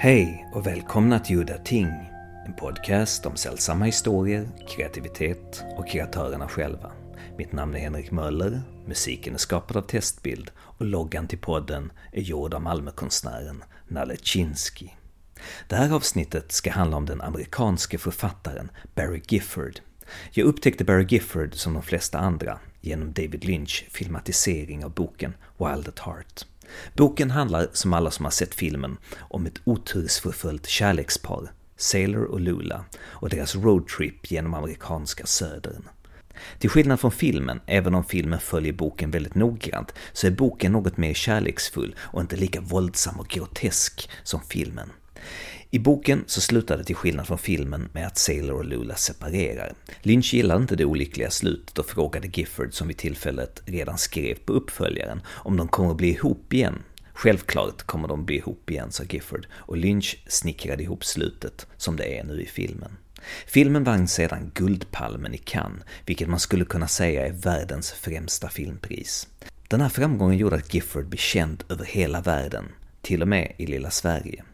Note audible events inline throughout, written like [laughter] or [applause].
Hej och välkomna till Udda Ting, en podcast om sällsamma historier, kreativitet och kreatörerna själva. Mitt namn är Henrik Möller, musiken är skapad av Testbild och loggan till podden är gjord av Malmökonstnären Nalle Chinsky. Det här avsnittet ska handla om den amerikanske författaren Barry Gifford. Jag upptäckte Barry Gifford som de flesta andra genom David Lynch filmatisering av boken Wild at Heart. Boken handlar, som alla som har sett filmen, om ett otursförföljt kärlekspar, Sailor och Lula, och deras roadtrip genom amerikanska södern. Till skillnad från filmen, även om filmen följer boken väldigt noggrant, så är boken något mer kärleksfull och inte lika våldsam och grotesk som filmen. I boken så slutar det till skillnad från filmen med att Sailor och Lula separerar. Lynch gillade inte det olyckliga slutet och frågade Gifford, som vid tillfället redan skrev på uppföljaren, om de kommer att bli ihop igen. Självklart kommer de bli ihop igen, sa Gifford, och Lynch snickrade ihop slutet, som det är nu i filmen. Filmen vann sedan Guldpalmen i Cannes, vilket man skulle kunna säga är världens främsta filmpris. Den här framgången gjorde att Gifford blev känd över hela världen, till och med i lilla Sverige.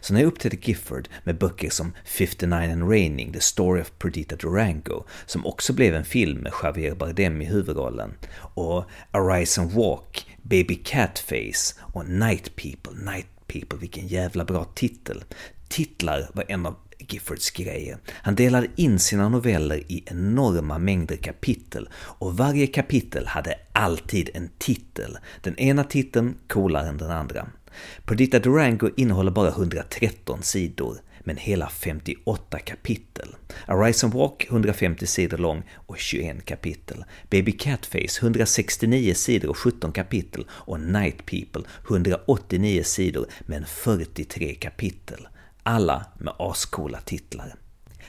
Så när jag upptäckte Gifford med böcker som 59 and Raining, The Story of Perdita Durango, som också blev en film med Javier Bardem i huvudrollen, och Arise and Walk, Baby Catface och Night People, Night People, vilken jävla bra titel. Titlar var en av Giffords grejer. Han delade in sina noveller i enorma mängder kapitel och varje kapitel hade alltid en titel. Den ena titeln coolare än den andra. Perdita Durango innehåller bara 113 sidor, men hela 58 kapitel. Arise and Walk 150 sidor lång och 21 kapitel. Baby Catface 169 sidor och 17 kapitel och Night People 189 sidor men 43 kapitel. Alla med ascoola titlar.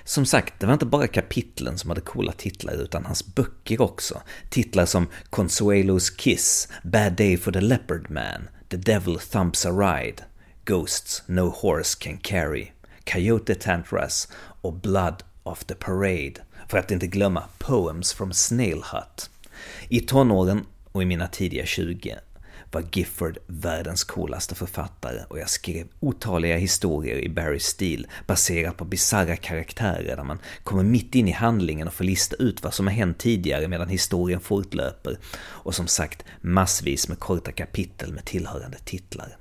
Som sagt, det var inte bara kapitlen som hade coola titlar utan hans böcker också. Titlar som Consuelos Kiss, Bad Day for the Leopard Man, The Devil Thumps a Ride, Ghosts No Horse Can Carry, Coyote Tantras och Blood of the Parade, för att inte glömma Poems from Snail Hut. I tonåren och i mina tidiga 20 var Gifford världens coolaste författare och jag skrev otaliga historier i Barrys stil baserat på bizarra karaktärer där man kommer mitt in i handlingen och får lista ut vad som har hänt tidigare medan historien fortlöper och som sagt massvis med korta kapitel med tillhörande titlar.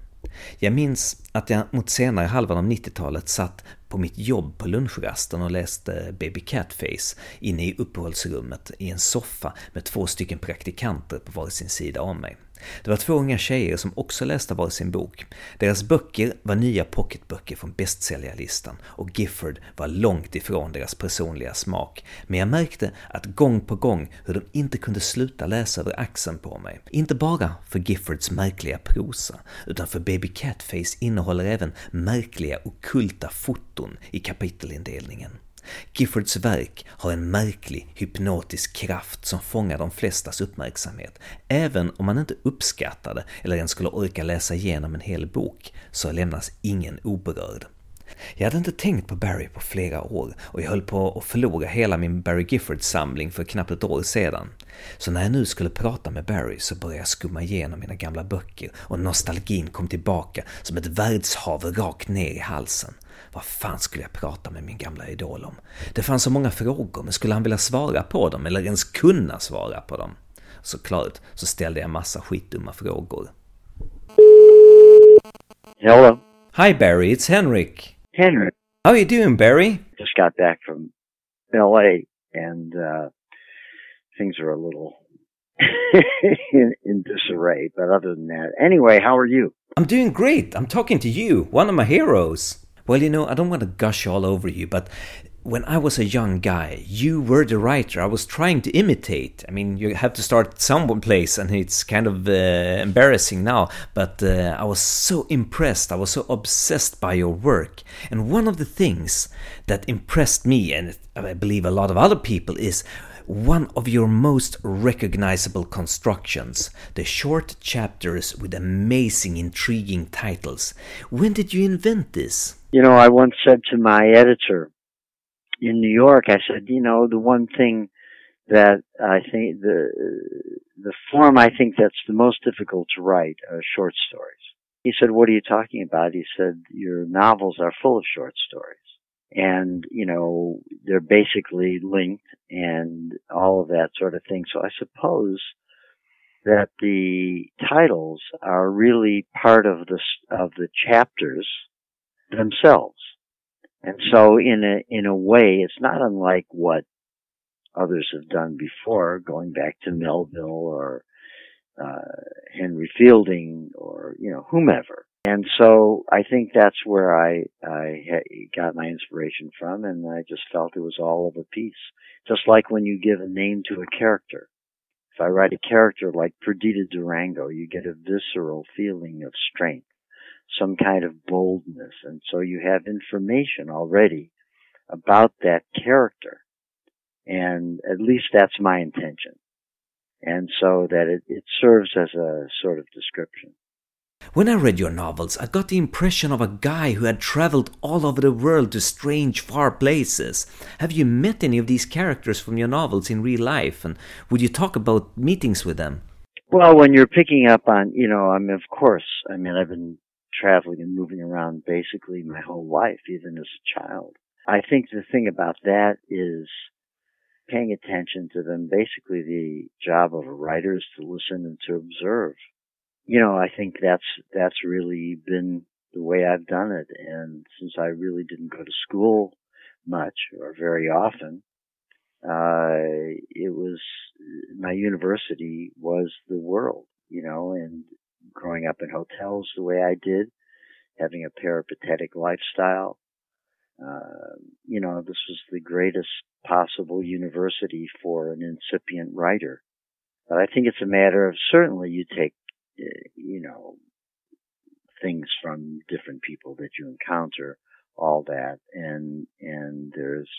Jag minns att jag mot senare halvan av 90-talet satt på mitt jobb på lunchrasten och läste Baby Catface inne i uppehållsrummet i en soffa med två stycken praktikanter på varsin sida om mig. Det var två unga tjejer som också läste varsin bok. Deras böcker var nya pocketböcker från bästsäljarlistan och Gifford var långt ifrån deras personliga smak. Men jag märkte att gång på gång hur de inte kunde sluta läsa över axeln på mig. Inte bara för Giffords märkliga prosa, utan för Baby Catface innehåller även märkliga okulta foton i kapitelindelningen. Giffords verk har en märklig hypnotisk kraft som fångar de flestas uppmärksamhet. Även om man inte uppskattar det eller ens skulle orka läsa igenom en hel bok, så lämnas ingen oberörd. Jag hade inte tänkt på Barry på flera år och jag höll på att förlora hela min Barry Gifford-samling för knappt ett år sedan. Så när jag nu skulle prata med Barry så började jag skumma igenom mina gamla böcker och nostalgin kom tillbaka som ett världshav rakt ner i halsen. Vad fan skulle jag prata med min gamla idol om? Det fanns så många frågor, men skulle han vilja svara på dem eller ens kunna svara på dem? Såklart så ställde jag massa skitdumma frågor. Hello. Hi Barry, it's Henrik. Henrik. How are you doing Barry? Just got back from LA and uh things are a little [laughs] in, in disarray, but other than that. Anyway, how are you? I'm doing great. I'm talking to you, one of my heroes. Well, you know, I don't want to gush all over you, but when I was a young guy, you were the writer I was trying to imitate. I mean, you have to start some place, and it's kind of uh, embarrassing now, but uh, I was so impressed. I was so obsessed by your work. And one of the things that impressed me, and I believe a lot of other people, is one of your most recognizable constructions, the short chapters with amazing, intriguing titles. When did you invent this? You know, I once said to my editor in New York, I said, you know, the one thing that I think the the form I think that's the most difficult to write are short stories. He said, what are you talking about? He said, your novels are full of short stories. And, you know, they're basically linked and all of that sort of thing. So I suppose that the titles are really part of the, of the chapters themselves. And so in a, in a way, it's not unlike what others have done before, going back to Melville or uh, Henry Fielding or you know whomever. And so I think that's where I I got my inspiration from, and I just felt it was all of a piece. Just like when you give a name to a character. If I write a character like Perdita Durango, you get a visceral feeling of strength, some kind of boldness, and so you have information already about that character. And at least that's my intention and so that it, it serves as a sort of description. When I read your novels, I got the impression of a guy who had traveled all over the world to strange, far places. Have you met any of these characters from your novels in real life? And would you talk about meetings with them? Well, when you're picking up on, you know, I mean, of course, I mean, I've been traveling and moving around basically my whole life, even as a child. I think the thing about that is paying attention to them. Basically, the job of a writer is to listen and to observe. You know, I think that's that's really been the way I've done it. And since I really didn't go to school much or very often, uh, it was my university was the world. You know, and growing up in hotels the way I did, having a peripatetic lifestyle, uh, you know, this was the greatest possible university for an incipient writer. But I think it's a matter of certainly you take, uh, you know, things from different people that you encounter, all that, and and there's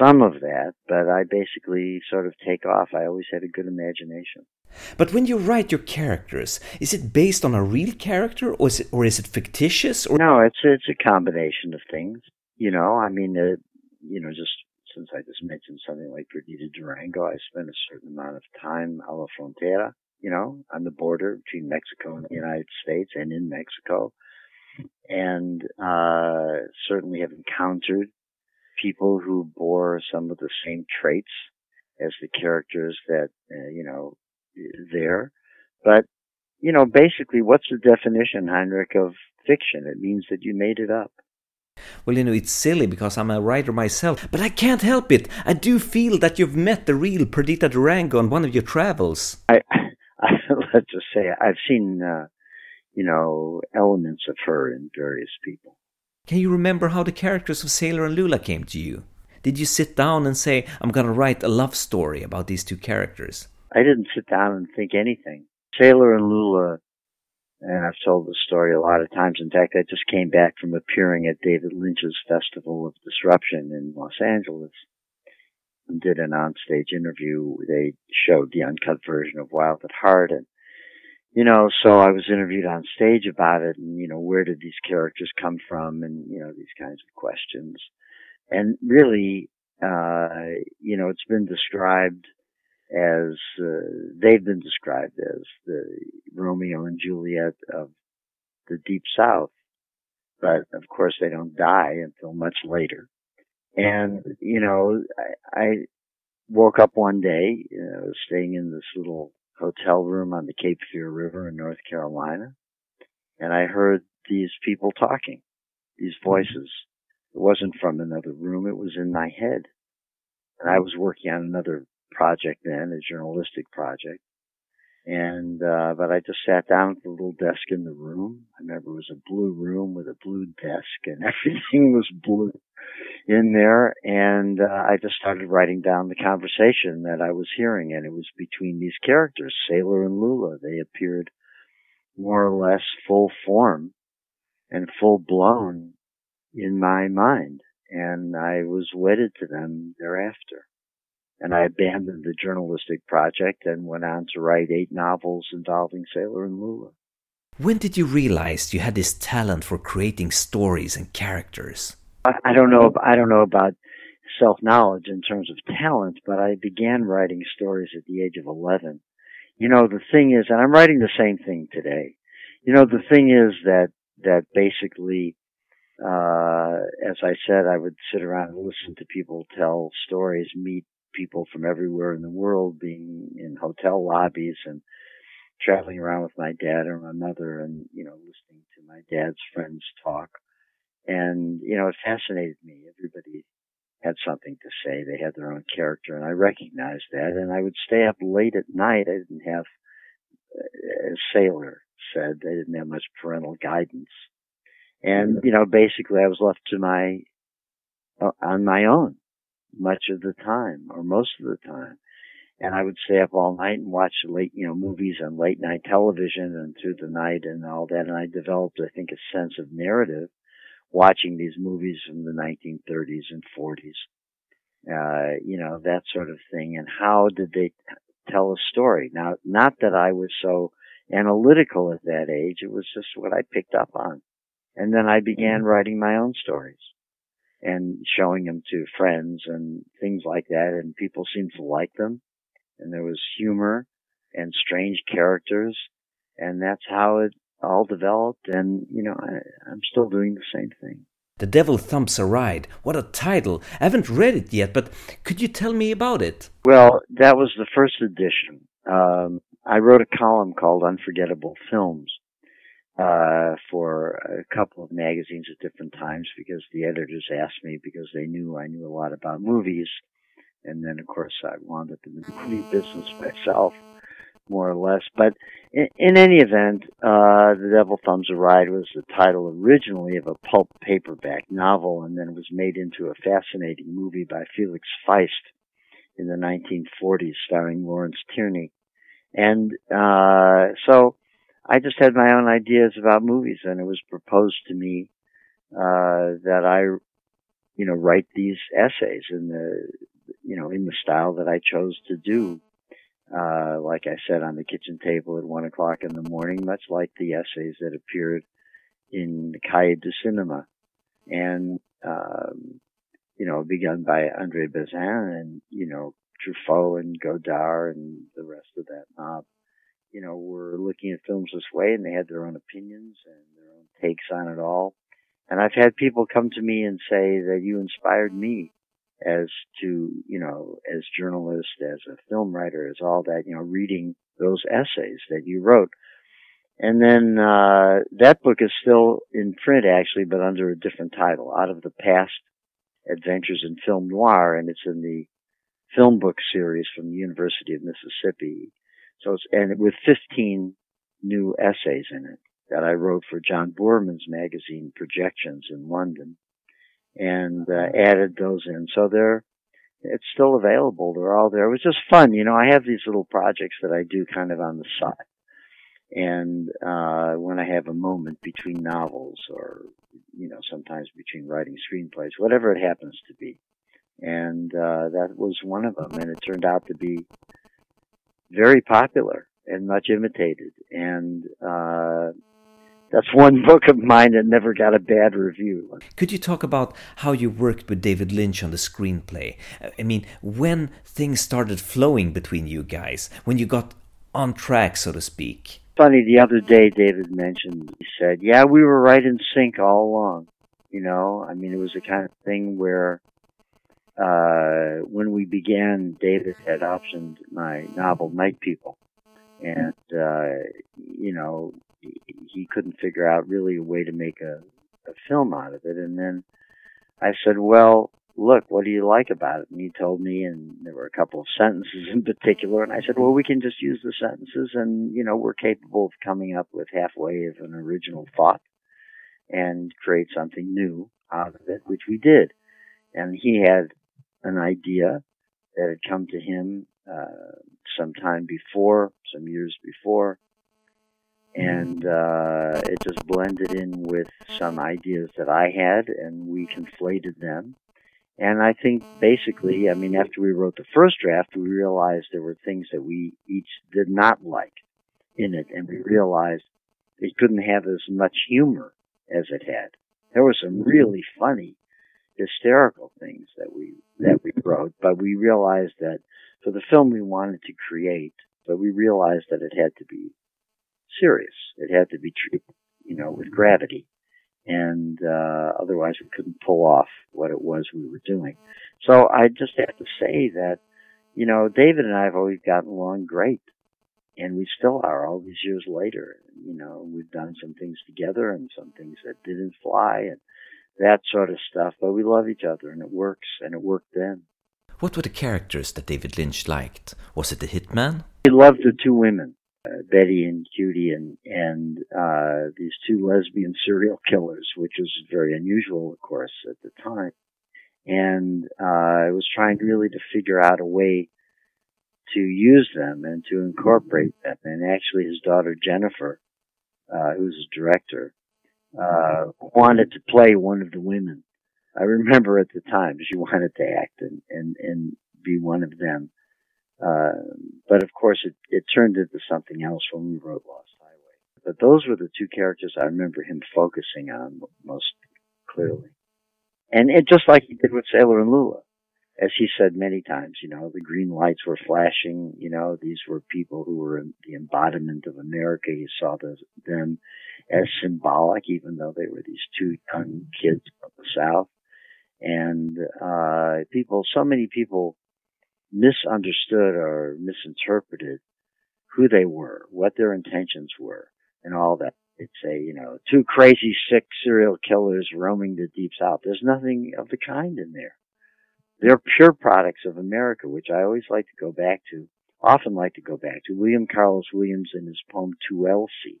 some of that, but I basically sort of take off. I always had a good imagination. But when you write your characters, is it based on a real character, or is it, or is it fictitious? Or no, it's it's a combination of things. You know, I mean, uh, you know, just since I just mentioned something like Perdita Durango, I spent a certain amount of time a la frontera, you know, on the border between Mexico and the United States and in Mexico. And, uh, certainly have encountered people who bore some of the same traits as the characters that, uh, you know, there. But, you know, basically, what's the definition, Heinrich, of fiction? It means that you made it up. Well, you know, it's silly because I'm a writer myself, but I can't help it. I do feel that you've met the real Perdita Durango on one of your travels. I, I [laughs] let's just say I've seen, uh, you know, elements of her in various people. Can you remember how the characters of Sailor and Lula came to you? Did you sit down and say, I'm going to write a love story about these two characters? I didn't sit down and think anything. Sailor and Lula and I've told the story a lot of times. In fact, I just came back from appearing at David Lynch's Festival of Disruption in Los Angeles and did an onstage interview. They showed the uncut version of Wild at Heart and you know, so I was interviewed on stage about it and, you know, where did these characters come from and, you know, these kinds of questions. And really, uh, you know, it's been described as uh, they've been described as the Romeo and Juliet of the Deep South. But of course, they don't die until much later. And you know, I, I woke up one day, you know, staying in this little hotel room on the Cape Fear River in North Carolina, and I heard these people talking, these voices. It wasn't from another room; it was in my head. And I was working on another project then, a journalistic project. And, uh, but I just sat down at the little desk in the room. I remember it was a blue room with a blue desk and [laughs] everything was blue in there. And, uh, I just started writing down the conversation that I was hearing and it was between these characters, Sailor and Lula. They appeared more or less full form and full blown in my mind. And I was wedded to them thereafter and I abandoned the journalistic project and went on to write eight novels involving Sailor and Lula. When did you realize you had this talent for creating stories and characters? I don't know. I don't know about self knowledge in terms of talent, but I began writing stories at the age of 11. You know, the thing is, and I'm writing the same thing today. You know, the thing is that, that basically, uh, as I said, I would sit around and listen to people tell stories, meet people from everywhere in the world, being in hotel lobbies and traveling around with my dad or my mother and, you know, listening to my dad's friends talk. And, you know, it fascinated me. Everybody had something to say. They had their own character and I recognized that. And I would stay up late at night. I didn't have, uh, as Sailor said, I didn't have much parental guidance. And, you know, basically I was left to my, uh, on my own much of the time or most of the time and I would stay up all night and watch late, you know, movies on late night television and through the night and all that. And I developed, I think, a sense of narrative watching these movies from the 1930s and 40s. Uh, you know, that sort of thing. And how did they tell a story? Now, not that I was so analytical at that age. It was just what I picked up on. And then I began mm-hmm. writing my own stories and showing them to friends and things like that. And people seemed to like them and there was humor and strange characters, and that's how it all developed. And you know, I, I'm still doing the same thing. The Devil Thumbs a Ride. What a title! I haven't read it yet, but could you tell me about it? Well, that was the first edition. Um, I wrote a column called Unforgettable Films uh, for a couple of magazines at different times because the editors asked me because they knew I knew a lot about movies and then of course I wound up in the movie [laughs] business myself, more or less. But in, in any event, uh, The Devil Thumbs a Ride was the title originally of a pulp paperback novel, and then was made into a fascinating movie by Felix Feist in the 1940s, starring Lawrence Tierney. And uh, so I just had my own ideas about movies, and it was proposed to me uh, that I, you know, write these essays in the you know, in the style that I chose to do. Uh, like I said, on the kitchen table at one o'clock in the morning, much like the essays that appeared in the Cahiers du Cinema. And, um, you know, begun by Andre Bazin and, you know, Truffaut and Godard and the rest of that mob, you know, were looking at films this way and they had their own opinions and their own takes on it all. And I've had people come to me and say that you inspired me as to, you know, as journalist, as a film writer, as all that, you know, reading those essays that you wrote. And then, uh, that book is still in print actually, but under a different title, Out of the Past Adventures in Film Noir, and it's in the film book series from the University of Mississippi. So it's, and with 15 new essays in it that I wrote for John Boorman's magazine Projections in London and uh, added those in. So they're it's still available. They're all there. It was just fun, you know. I have these little projects that I do kind of on the side, and uh, when I have a moment between novels, or you know, sometimes between writing screenplays, whatever it happens to be, and uh, that was one of them, and it turned out to be very popular and much imitated, and uh, that's one [laughs] book of mine that never got a bad review. Could you talk about how you worked with David Lynch on the screenplay? I mean, when things started flowing between you guys, when you got on track, so to speak. Funny, the other day David mentioned, he said, yeah, we were right in sync all along. You know, I mean, it was the kind of thing where uh, when we began, David had optioned my novel Night People. And, uh, you know, he couldn't figure out really a way to make a, a film out of it. And then I said, well, look, what do you like about it? And he told me, and there were a couple of sentences in particular. And I said, well, we can just use the sentences and, you know, we're capable of coming up with halfway of an original thought and create something new out of it, which we did. And he had an idea that had come to him, uh, some time before, some years before and uh, it just blended in with some ideas that I had, and we conflated them. And I think basically, I mean, after we wrote the first draft, we realized there were things that we each did not like in it, and we realized it couldn't have as much humor as it had. There were some really funny, hysterical things that we that we wrote, but we realized that for the film we wanted to create, but we realized that it had to be serious. It had to be treated, you know, with gravity. And, uh, otherwise we couldn't pull off what it was we were doing. So I just have to say that, you know, David and I have always gotten along great. And we still are all these years later. You know, we've done some things together and some things that didn't fly and that sort of stuff. But we love each other and it works and it worked then. What were the characters that David Lynch liked? Was it the hitman? He loved the two women, uh, Betty and Judy, and and uh, these two lesbian serial killers, which was very unusual, of course, at the time. And uh, I was trying really to figure out a way to use them and to incorporate them. And actually, his daughter Jennifer, uh, who's a director, uh, wanted to play one of the women. I remember at the time she [laughs] wanted to act and and and be one of them. Uh, but of course, it it turned into something else when we wrote Lost Highway. But those were the two characters I remember him focusing on most clearly, and it just like he did with Sailor and Lula as he said many times, you know, the green lights were flashing. You know, these were people who were the embodiment of America. He saw the, them as symbolic, even though they were these two young kids from the South. And, uh, people, so many people misunderstood or misinterpreted who they were, what their intentions were, and all that. They'd say, you know, two crazy, sick serial killers roaming the deep south. There's nothing of the kind in there. They're pure products of America, which I always like to go back to, often like to go back to. William Carlos Williams in his poem To Elsie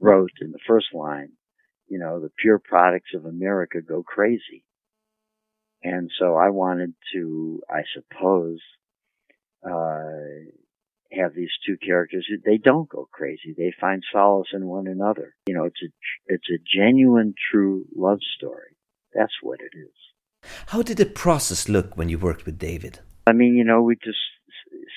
wrote in the first line, you know, the pure products of America go crazy. And so I wanted to, I suppose, uh, have these two characters. They don't go crazy. They find solace in one another. You know, it's a, it's a genuine, true love story. That's what it is. How did the process look when you worked with David? I mean, you know, we just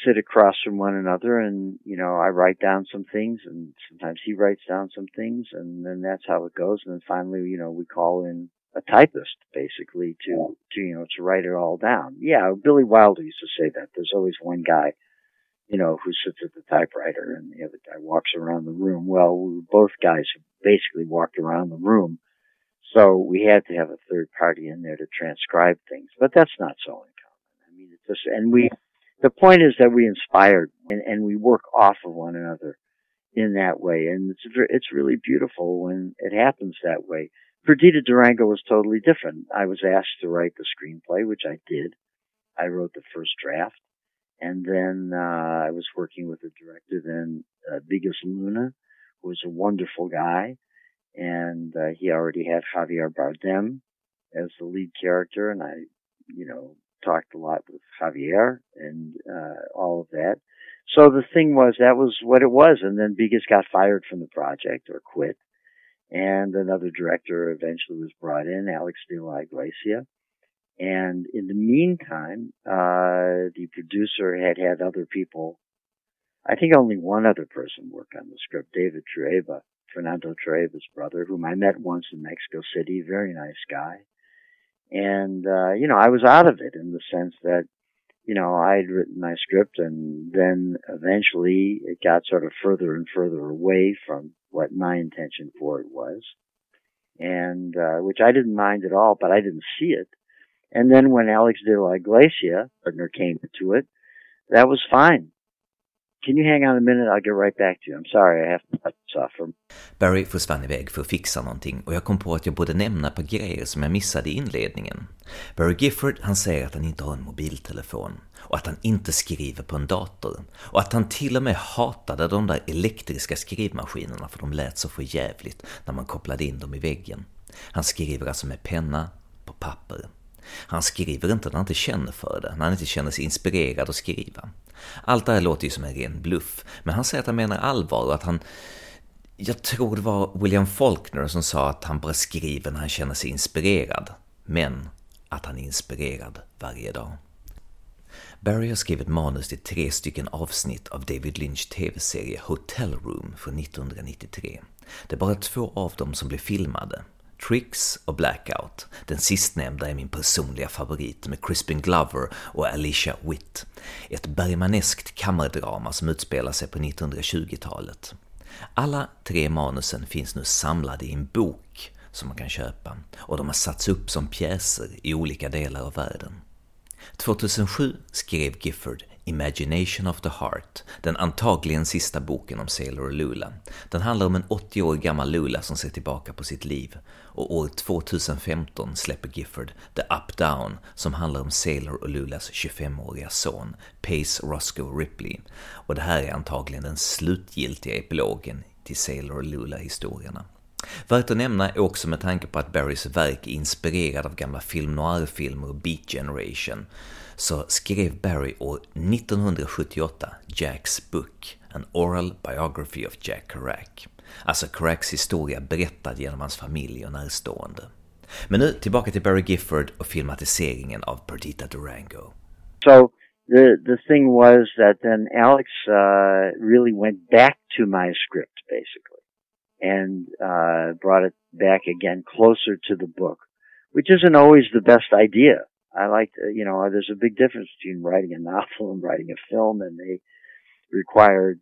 sit across from one another and, you know, I write down some things and sometimes he writes down some things and then that's how it goes. And then finally, you know, we call in a typist basically to, to, you know, to write it all down. Yeah, Billy Wilder used to say that. There's always one guy, you know, who sits at the typewriter and the other guy walks around the room. Well, we were both guys who basically walked around the room so we had to have a third party in there to transcribe things, but that's not so uncommon. I mean, it's just, and we, the point is that we inspired and, and we work off of one another in that way. And it's, it's really beautiful when it happens that way. Perdita Durango was totally different. I was asked to write the screenplay, which I did. I wrote the first draft. And then, uh, I was working with the director then, uh, Bigas Luna, who was a wonderful guy and uh, he already had Javier Bardem as the lead character, and I, you know, talked a lot with Javier and uh, all of that. So the thing was that was what it was, and then Bigas got fired from the project or quit, and another director eventually was brought in, Alex de la Iglesia. And in the meantime, uh, the producer had had other people. I think only one other person work on the script, David Trueba, Fernando Trueba's brother, whom I met once in Mexico City. Very nice guy. And, uh, you know, I was out of it in the sense that, you know, I had written my script and then eventually it got sort of further and further away from what my intention for it was. And, uh, which I didn't mind at all, but I didn't see it. And then when Alex de la Iglesia, partner, came to it, that was fine. Can you hang on a minute? I'll get right back to you. I'm sorry, I have to cut this off from... Barry försvann iväg för att fixa någonting och jag kom på att jag borde nämna ett par grejer som jag missade i inledningen. Barry Gifford, han säger att han inte har en mobiltelefon och att han inte skriver på en dator och att han till och med hatade de där elektriska skrivmaskinerna för de lät så förjävligt när man kopplade in dem i väggen. Han skriver alltså med penna på papper. Han skriver inte när han inte känner för det, när han inte känner sig inspirerad att skriva. Allt det här låter ju som en ren bluff, men han säger att han menar allvar och att han jag tror det var William Faulkner som sa att han bara skriver när han känner sig inspirerad, men att han är inspirerad varje dag. Barry har skrivit manus till tre stycken avsnitt av David Lynch TV-serie Hotel Room från 1993. Det är bara två av dem som blir filmade, Tricks och Blackout. Den sistnämnda är min personliga favorit med Crispin Glover och Alicia Witt. Ett Bergmaneskt kammardrama som utspelar sig på 1920-talet. Alla tre manusen finns nu samlade i en bok som man kan köpa och de har satts upp som pjäser i olika delar av världen. 2007 skrev Gifford Imagination of the Heart, den antagligen sista boken om Sailor Lula. Den handlar om en 80 år gammal Lula som ser tillbaka på sitt liv. Och år 2015 släpper Gifford The Up Down som handlar om Sailor och Lulas 25-åriga son, Pace Roscoe Ripley. Och det här är antagligen den slutgiltiga epilogen till Sailor och Lula-historierna. Värt att nämna är också med tanke på att Barrys verk är inspirerad av gamla film noir-filmer och Beat Generation så skrev Barry år 1978 Jacks Book, An Oral Biography of Jack Kerouac. Alltså Kerouacs historia berättad genom hans familj och närstående. Men nu tillbaka till Barry Gifford och filmatiseringen av Perdita Durango. So the the thing was that then Alex uh, really went back to my script basically and uh, brought it back again closer to the book, which isn't always the best idea. I like, to, you know, there's a big difference between writing a novel and writing a film, and they require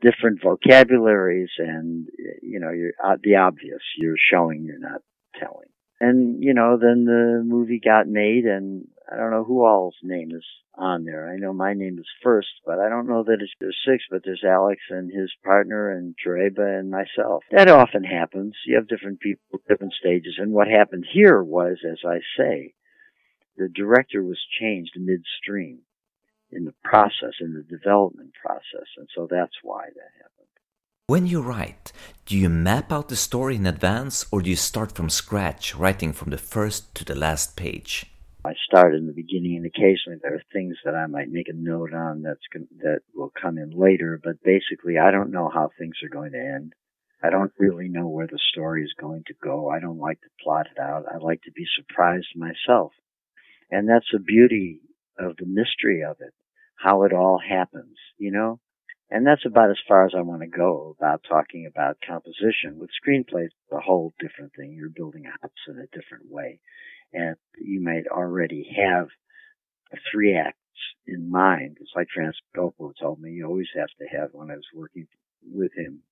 different vocabularies and, you know, you're uh, the obvious. You're showing, you're not telling. And, you know, then the movie got made and I don't know who all's name is on there. I know my name is first, but I don't know that it's there's six, but there's Alex and his partner and Trueba and myself. That often happens. You have different people, different stages. And what happened here was, as I say, the director was changed midstream in the process, in the development process. And so that's why that happened. When you write, do you map out the story in advance or do you start from scratch, writing from the first to the last page? I start in the beginning, and occasionally there are things that I might make a note on that's that will come in later. But basically, I don't know how things are going to end. I don't really know where the story is going to go. I don't like to plot it out. I like to be surprised myself. And that's the beauty of the mystery of it, how it all happens, you know? And that's about as far as I want to go about talking about composition. With screenplays, it's a whole different thing. You're building a house in a different way. And you might already have three acts in mind. It's like Francis Coppola told me you always have to have when I was working with him.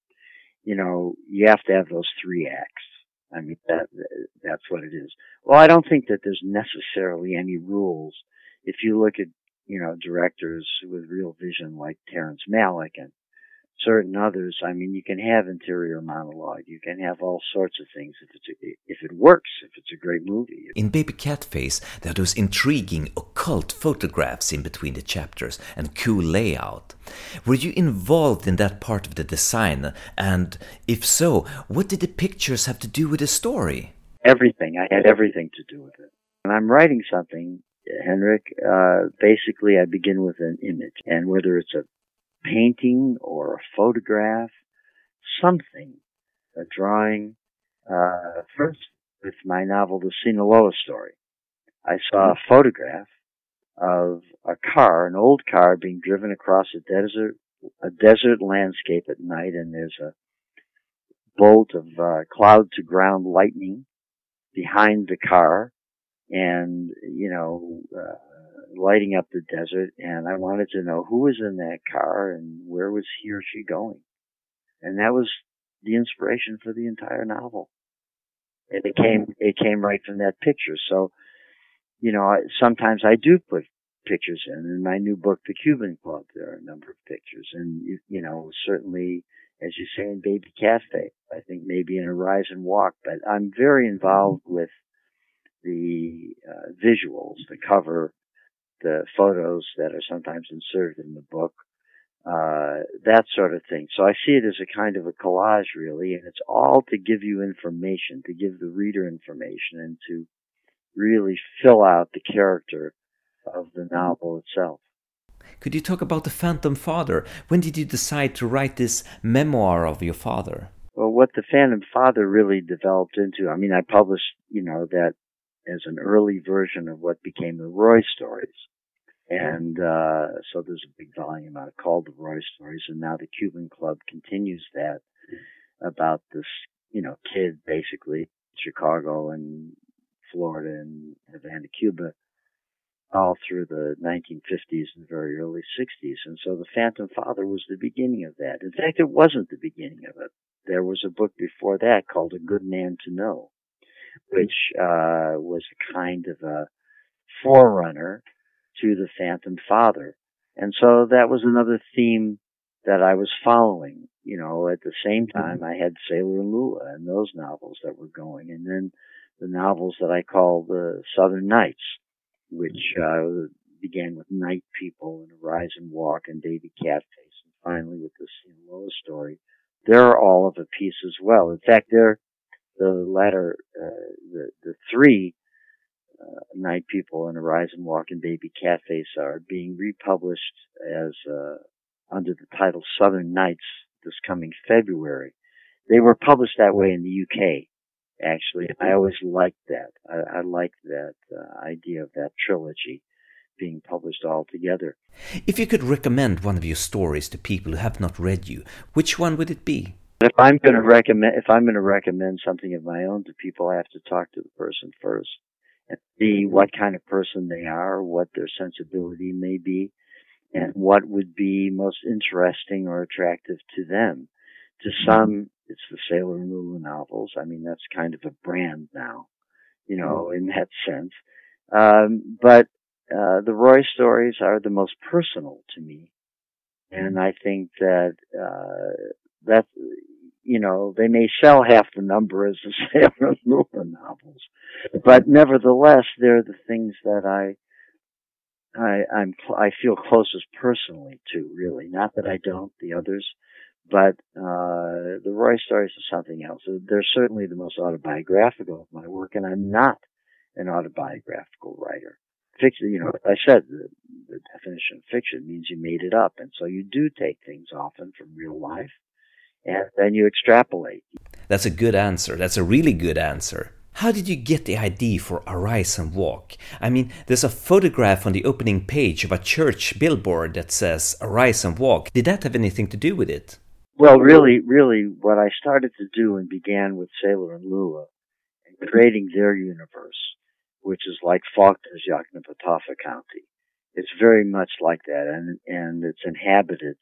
You know, you have to have those three acts. I mean, that, that's what it is. Well, I don't think that there's necessarily any rules. If you look at, you know, directors with real vision like Terrence Malick and certain others, I mean, you can have interior monologue. You can have all sorts of things if it's a, if it works, if it's a great movie. In Baby Cat Face, there are those intriguing occult photographs in between the chapters and cool layout. Were you involved in that part of the design? And if so, what did the pictures have to do with the story? Everything. I had everything to do with it. When I'm writing something, Henrik, uh, basically I begin with an image. And whether it's a painting or a photograph, something, a drawing. Uh, first, with my novel, The Sinaloa Story, I saw a photograph of a car, an old car being driven across a desert, a desert landscape at night, and there's a bolt of uh, cloud to ground lightning behind the car, and you know, uh, lighting up the desert and I wanted to know who was in that car and where was he or she going. And that was the inspiration for the entire novel. And it came, it came right from that picture. So, you know, sometimes I do put pictures in. In my new book, The Cuban Club, there are a number of pictures. And, you, you know, certainly, as you say in Baby Catface, I think maybe in Arise and Walk, but I'm very involved with the uh, visuals, the cover, the photos that are sometimes inserted in the book, uh, that sort of thing. So I see it as a kind of a collage, really, and it's all to give you information, to give the reader information, and to really fill out the character of the novel itself. Could you talk about the Phantom Father? When did you decide to write this memoir of your father? Well, what the Phantom Father really developed into, I mean, I published, you know, that as an early version of what became the Roy stories. And uh, so there's a big volume out called the Roy stories, and now the Cuban Club continues that about this, you know, kid basically Chicago and Florida and Havana, Cuba, all through the 1950s and very early 60s. And so The Phantom Father was the beginning of that. In fact, it wasn't the beginning of it. There was a book before that called A Good Man to Know, which uh, was a kind of a forerunner to The Phantom Father. And so that was another theme that I was following. You know, at the same mm-hmm. time, I had Sailor and Lula and those novels that were going, and then the novels that I call the Southern Nights, which mm-hmm. uh, began with Night People and Arise and Walk and Baby Catface, and finally with the Sinaloa story. They're all of a piece as well. In fact, they're the latter, uh, the the three uh, Night People and Arise and Walk and Baby Catface are being republished as uh, under the title Southern Nights this coming February. They were published that way in the UK, actually. I always liked that. I, I liked that uh, idea of that trilogy being published all together. If you could recommend one of your stories to people who have not read you, which one would it be? If I'm going to recommend, if I'm going to recommend something of my own to people, I have to talk to the person first and see what kind of person they are, what their sensibility may be, and what would be most interesting or attractive to them. To some, it's the Sailor and Lula novels. I mean, that's kind of a brand now, you know, in that sense. Um, but uh, the Roy stories are the most personal to me, and I think that uh, that you know they may sell half the number as the Sailor and Lula novels, but nevertheless, they're the things that I I, I'm I feel closest personally to really. Not that I don't the others, but uh, the Roy stories are something else. They're certainly the most autobiographical of my work, and I'm not an autobiographical writer. Fiction, you know, I said the, the definition of fiction means you made it up, and so you do take things often from real life, and then you extrapolate. That's a good answer. That's a really good answer. How did you get the idea for Arise and Walk? I mean, there's a photograph on the opening page of a church billboard that says Arise and Walk. Did that have anything to do with it? Well, really, really, what I started to do and began with Sailor and Lula and creating their universe, which is like Faulkner's Yoknapatawpha County. It's very much like that, and and it's inhabited,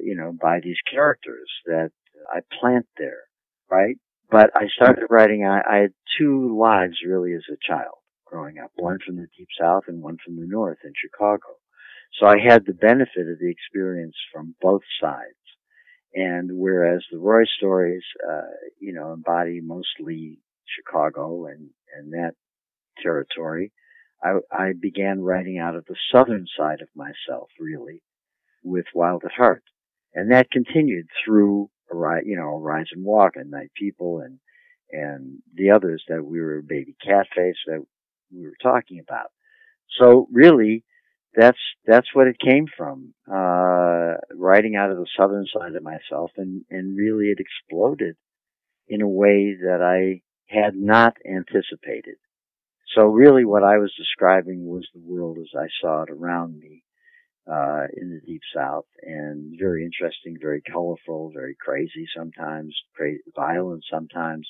you know, by these characters that I plant there, right? But I started writing, I, I had two lives really as a child growing up, one from the deep south and one from the north in Chicago. So I had the benefit of the experience from both sides. And whereas the Roy stories, uh, you know, embody mostly Chicago and, and that territory, I, I began writing out of the southern side of myself, really, with Wild at Heart. And that continued through you know, Rise and Walk and Night People and and the others that we were Baby Catface that we were talking about. So really, that's that's what it came from. Uh, writing out of the southern side of myself, and and really it exploded in a way that I had not anticipated. So really, what I was describing was the world as I saw it around me, uh, in the deep south and very interesting, very colorful, very crazy sometimes, crazy, violent sometimes,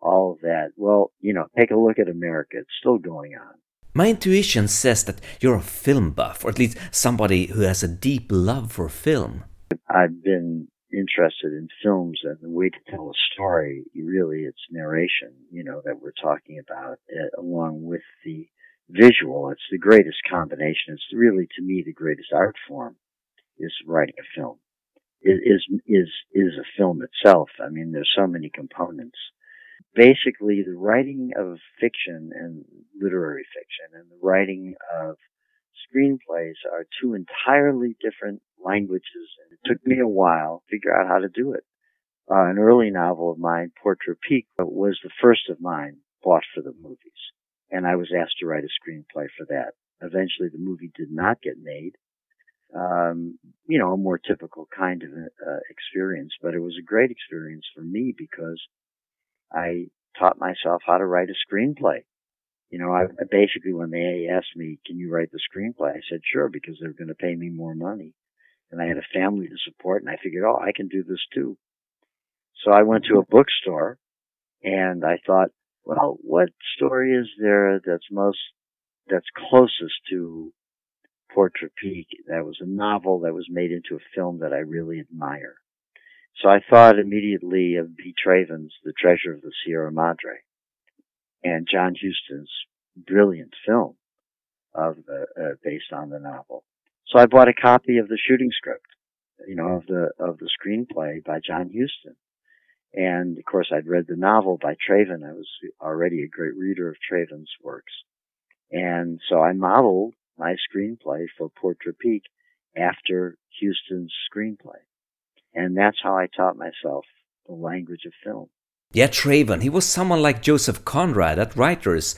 all of that. Well, you know, take a look at America. It's still going on. My intuition says that you're a film buff, or at least somebody who has a deep love for film. I've been interested in films and the way to tell a story. Really, it's narration, you know, that we're talking about, uh, along with the visual. It's the greatest combination. It's really, to me, the greatest art form is writing a film. It is is is a film itself. I mean, there's so many components. Basically, the writing of fiction and literary fiction and the writing of screenplays are two entirely different languages. And it took me a while to figure out how to do it. Uh, an early novel of mine, Port Tropique, was the first of mine bought for the movies and I was asked to write a screenplay for that. Eventually, the movie did not get made. Um, you know, a more typical kind of uh, experience, but it was a great experience for me because I taught myself how to write a screenplay. You know, I basically when they asked me, "Can you write the screenplay?" I said, "Sure," because they're going to pay me more money, and I had a family to support, and I figured, "Oh, I can do this too." So I went to a bookstore, and I thought, well, what story is there that's most that's closest to Port Tropique. That was a novel that was made into a film that I really admire. So I thought immediately of B. Traven's The Treasure of the Sierra Madre and John Huston's brilliant film of the, uh, based on the novel. So I bought a copy of the shooting script, you know, of the, of the screenplay by John Huston. And of course I'd read the novel by Traven. I was already a great reader of Traven's works. And so I modeled my screenplay for Port Tropique after Huston's screenplay. And that's how I taught myself the language of film. Yeah, Traven, he was someone like Joseph Conrad that writers,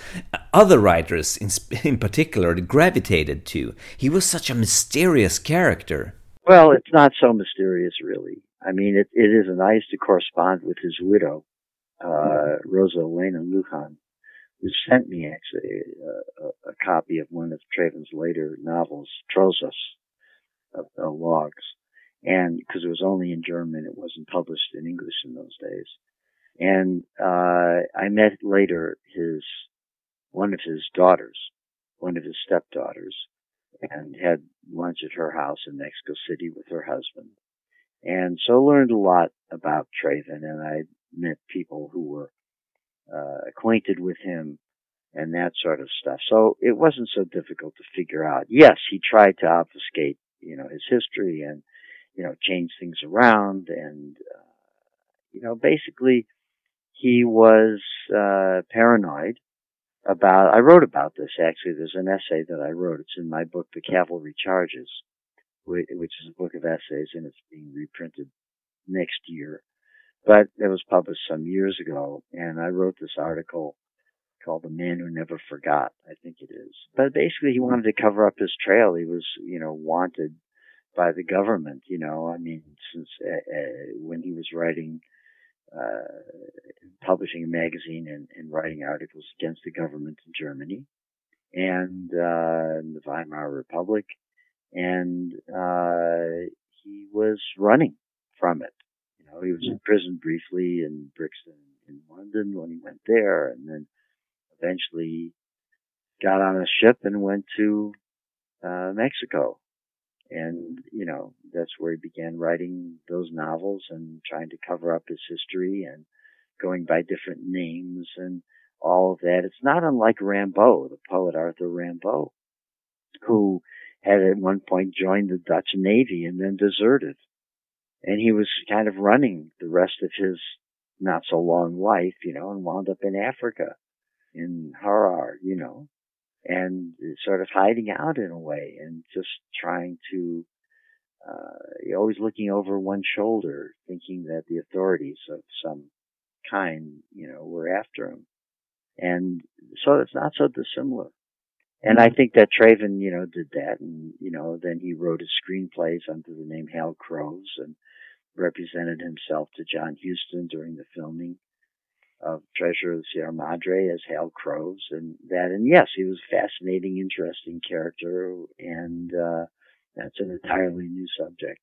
other writers in, in particular, gravitated to. He was such a mysterious character. Well, it's not so mysterious, really. I mean, it, it is nice to correspond with his widow, uh, Rosa Elena Lujan, who sent me actually a, a, a, copy of one of Traven's later novels, Trozas, of the logs. And because it was only in German, it wasn't published in English in those days. And, uh, I met later his, one of his daughters, one of his stepdaughters, and had lunch at her house in Mexico City with her husband. And so learned a lot about Traven and I met people who were uh, acquainted with him and that sort of stuff. So it wasn't so difficult to figure out. Yes, he tried to obfuscate, you know, his history and, you know, change things around and, uh, you know, basically he was, uh, paranoid about, I wrote about this actually. There's an essay that I wrote. It's in my book, The Cavalry Charges, which is a book of essays and it's being reprinted next year but it was published some years ago, and I wrote this article called "The Man Who Never Forgot." I think it is. But basically, he wanted to cover up his trail. He was, you know, wanted by the government. You know, I mean, since uh, uh, when he was writing, uh, publishing a magazine and, and, writing articles against the government in Germany and uh, the Weimar Republic, and uh, he was running from it You know, he was in prison briefly in Brixton in London when he went there, and then eventually got on a ship and went to uh, Mexico. And, you know, that's where he began writing those novels and trying to cover up his history and going by different names and all of that. It's not unlike Rimbaud, the poet Arthur Rimbaud, who had at one point joined the Dutch Navy and then deserted and he was kind of running the rest of his not so long life, you know, and wound up in Africa, in Harar, you know, and sort of hiding out in a way and just trying to, uh, always looking over one shoulder, thinking that the authorities of some kind, you know, were after him. And so it's not so dissimilar. And I think that Traven, you know, did that. And, you know, then he wrote his screenplays under the name Hal Croves and represented himself to John Huston during the filming of Treasure of the Sierra Madre as Hal Croves and that. And yes, he was a fascinating, interesting character. And, uh, that's an entirely new subject.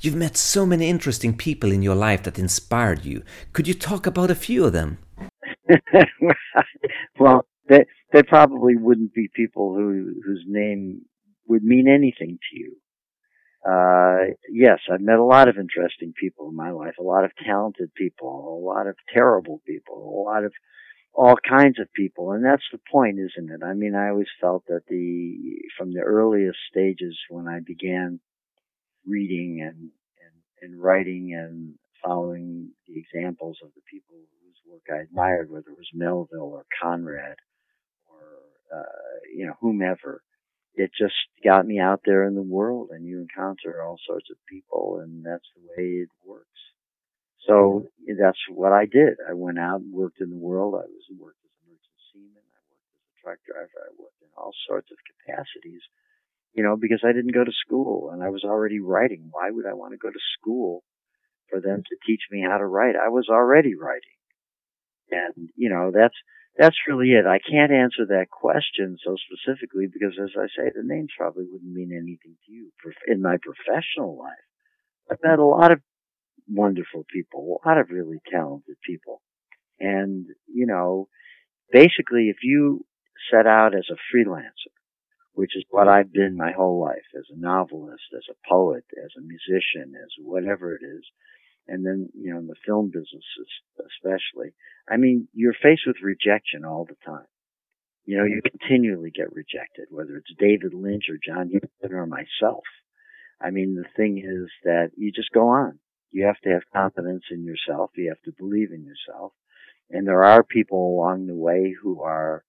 You've met so many interesting people in your life that inspired you. Could you talk about a few of them? [laughs] well, they, they probably wouldn't be people who, whose name would mean anything to you uh, yes, I've met a lot of interesting people in my life, a lot of talented people, a lot of terrible people, a lot of all kinds of people. And that's the point, isn't it? I mean, I always felt that the, from the earliest stages when I began reading and, and, and writing and following the examples of the people whose work I admired, whether it was Melville or Conrad uh, you know, whomever, it just got me out there in the world and you encounter all sorts of people and that's the way it works. So that's what I did. I went out and worked in the world. I was worked as a merchant seaman. I worked as a truck driver. I worked in all sorts of capacities, you know, because I didn't go to school and I was already writing. Why would I want to go to school for them to teach me how to write? I was already writing. And, you know, that's, that's really it. I can't answer that question so specifically because, as I say, the names probably wouldn't mean anything to you in my professional life. I've met a lot of wonderful people, a lot of really talented people. And, you know, basically, if you set out as a freelancer, which is what I've been my whole life as a novelist, as a poet, as a musician, as whatever it is. And then, you know, in the film business especially, I mean, you're faced with rejection all the time. You know, you mm-hmm. continually get rejected, whether it's David Lynch or John mm-hmm. Huston or myself. I mean, the thing is that you just go on. You have to have confidence in yourself. You have to believe in yourself. And there are people along the way who are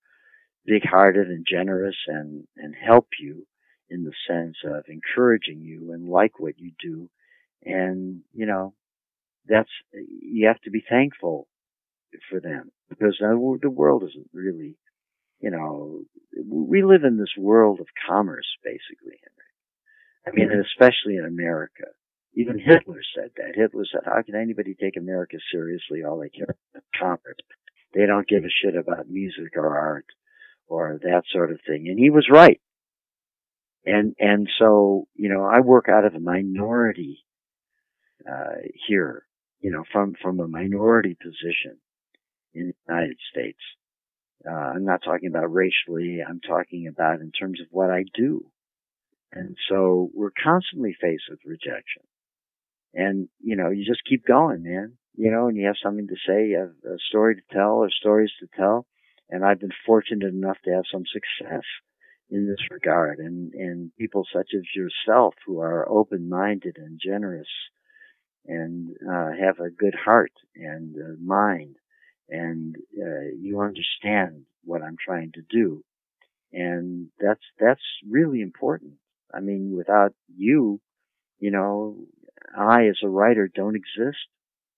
big hearted and generous and, and help you in the sense of encouraging you and like what you do. And, you know, that's, you have to be thankful for them because the world isn't really, you know, we live in this world of commerce basically, Henry. I mean, especially in America. Even Hitler said that. Hitler said, how can anybody take America seriously? All they care about commerce. They don't give a shit about music or art or that sort of thing. And he was right. And, and so, you know, I work out of a minority, uh, here, you know, from, from a minority position in the United States. Uh, I'm not talking about racially. I'm talking about in terms of what I do. And so we're constantly faced with rejection. And, you know, you just keep going, man. You know, and you have something to say, you have a story to tell or stories to tell. And I've been fortunate enough to have some success in this regard. And, and people such as yourself who are open-minded and generous and, uh, have a good heart and uh, mind and, uh, you understand what I'm trying to do. And that's, that's really important. I mean, without you, you know, I as a writer don't exist.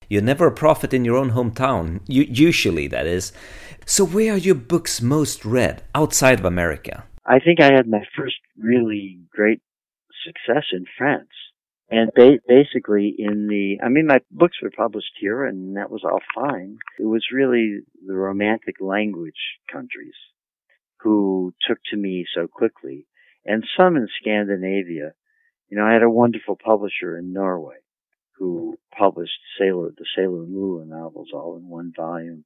You're never a prophet in your own hometown, usually, that is. So, where are your books most read outside of America? I think I had my first really great success in France. And ba- basically, in the, I mean, my books were published here, and that was all fine. It was really the romantic language countries who took to me so quickly, and some in Scandinavia you know, I had a wonderful publisher in Norway who published Sailor, the Sailor Lula novels all in one volume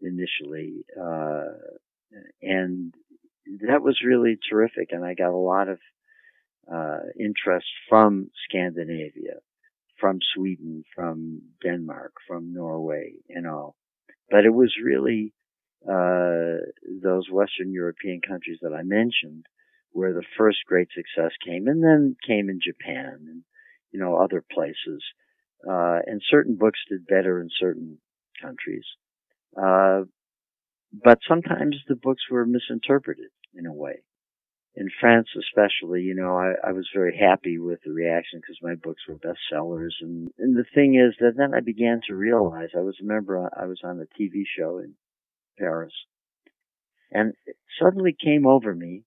initially. Uh, and that was really terrific. And I got a lot of, uh, interest from Scandinavia, from Sweden, from Denmark, from Norway and all. But it was really, uh, those Western European countries that I mentioned where the first great success came, and then came in Japan and you know other places. Uh, and certain books did better in certain countries, uh, but sometimes the books were misinterpreted in a way. In France, especially, you know, I, I was very happy with the reaction because my books were bestsellers. And, and the thing is that then I began to realize I was a member, I was on a TV show in Paris. And it suddenly came over me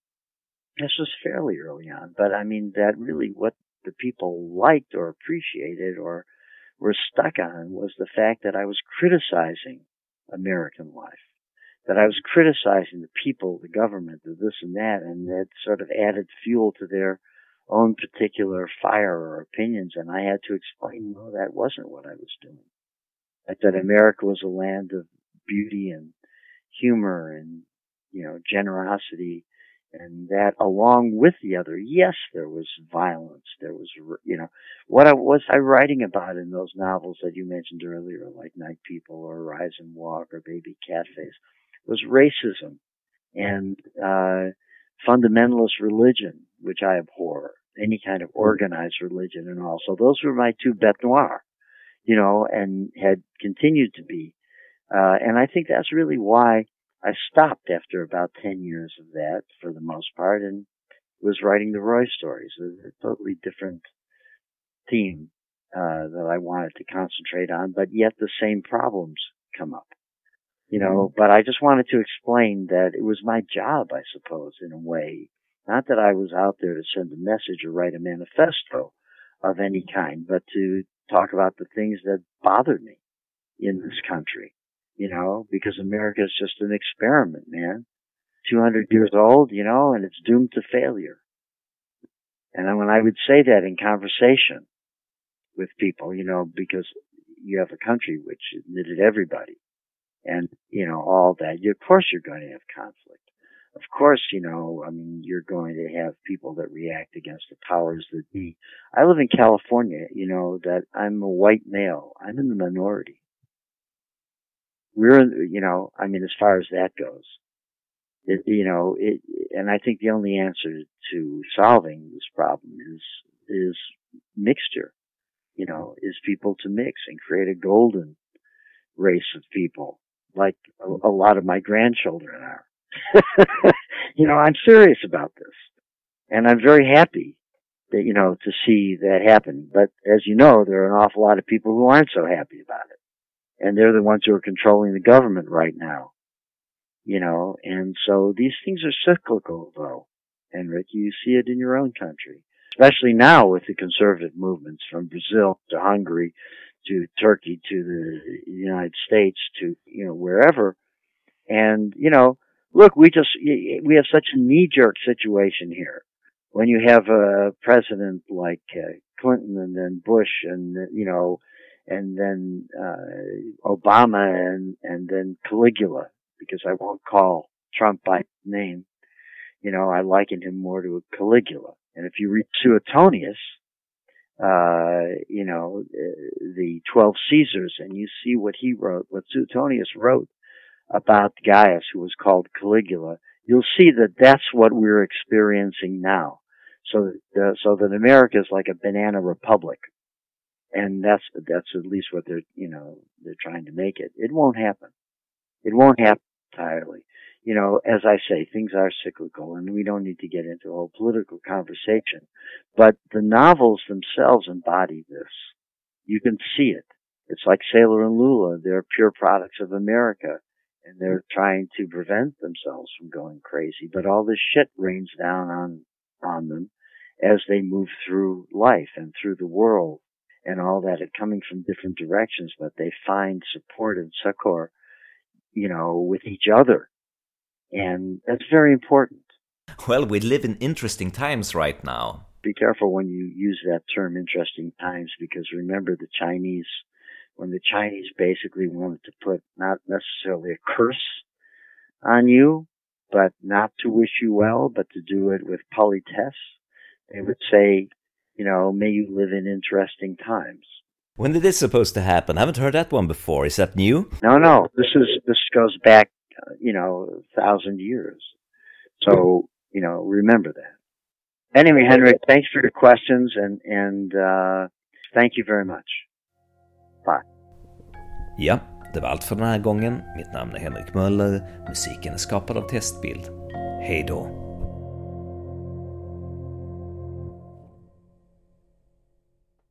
this was fairly early on, but I mean, that really what the people liked or appreciated or were stuck on was the fact that I was criticizing American life, that I was criticizing the people, the government, the this and that, and that sort of added fuel to their own particular fire or opinions. And I had to explain, no, that wasn't what I was doing. That, that America was a land of beauty and humor and, you know, generosity and that along with the other, yes, there was violence. There was, you know, what I, was I writing about in those novels that you mentioned earlier, like Night People or Arise and Walk or Baby Catface, was racism and uh, fundamentalist religion, which I abhor. Any kind of organized religion and all. So those were my two bêtes noires, you know, and had continued to be. Uh, and I think that's really why I stopped after about 10 years of that for the most part and was writing the Roy stories, a, a totally different theme, uh, that I wanted to concentrate on, but yet the same problems come up. You know, mm-hmm. but I just wanted to explain that it was my job, I suppose, in a way. Not that I was out there to send a message or write a manifesto of any kind, but to talk about the things that bothered me in this country you know, because America is just an experiment, man. 200 years old, you know, and it's doomed to failure. And when I would say that in conversation with people, you know, because you have a country which admitted everybody and, you know, all that, you, of course you're going to have conflict. of course, you know, I mean, you're going to have people that react against the powers that be. I live in California, you know, that I'm a white male. I'm in the minority. We're, you know, I mean, as far as that goes, it, you know, it, and I think the only answer to solving this problem is, is mixture, you know, is people to mix and create a golden race of people like a, a lot of my grandchildren are. [laughs] you know, I'm serious about this. And I'm very happy that, you know, to see that happen. But as you know, there are an awful lot of people who aren't so happy about it. And they're the ones who are controlling the government right now. You know, and so these things are cyclical though. And Rick, you see it in your own country. Especially now with the conservative movements from Brazil to Hungary to Turkey to the United States to, you know, wherever. And, you know, look, we just, we have such a knee jerk situation here. When you have a president like uh, Clinton and then Bush and, you know, and then, uh, Obama and, and then Caligula, because I won't call Trump by name. You know, I liken him more to a Caligula. And if you read Suetonius, uh, you know, uh, the 12 Caesars and you see what he wrote, what Suetonius wrote about Gaius, who was called Caligula, you'll see that that's what we're experiencing now. So, uh, so that America is like a banana republic. And that's, that's at least what they're, you know, they're trying to make it. It won't happen. It won't happen entirely. You know, as I say, things are cyclical and we don't need to get into a whole political conversation. But the novels themselves embody this. You can see it. It's like Sailor and Lula. They're pure products of America and they're trying to prevent themselves from going crazy. But all this shit rains down on, on them as they move through life and through the world and all that it coming from different directions, but they find support and succor, you know, with each other. And that's very important. Well, we live in interesting times right now. Be careful when you use that term interesting times because remember the Chinese when the Chinese basically wanted to put not necessarily a curse on you, but not to wish you well, but to do it with politesse. They would say, you know, may you live in interesting times. When did this supposed to happen? I haven't heard that one before. Is that new? No, no. This is this goes back, you know, thousand years. So, you know, remember that. Anyway, Henrik, thanks for your questions and and uh, thank you very much. Bye. Ja, det var allt för den här gången. Mitt namn är Henrik Möller. Musiken är skapad av Testbild. Hej då!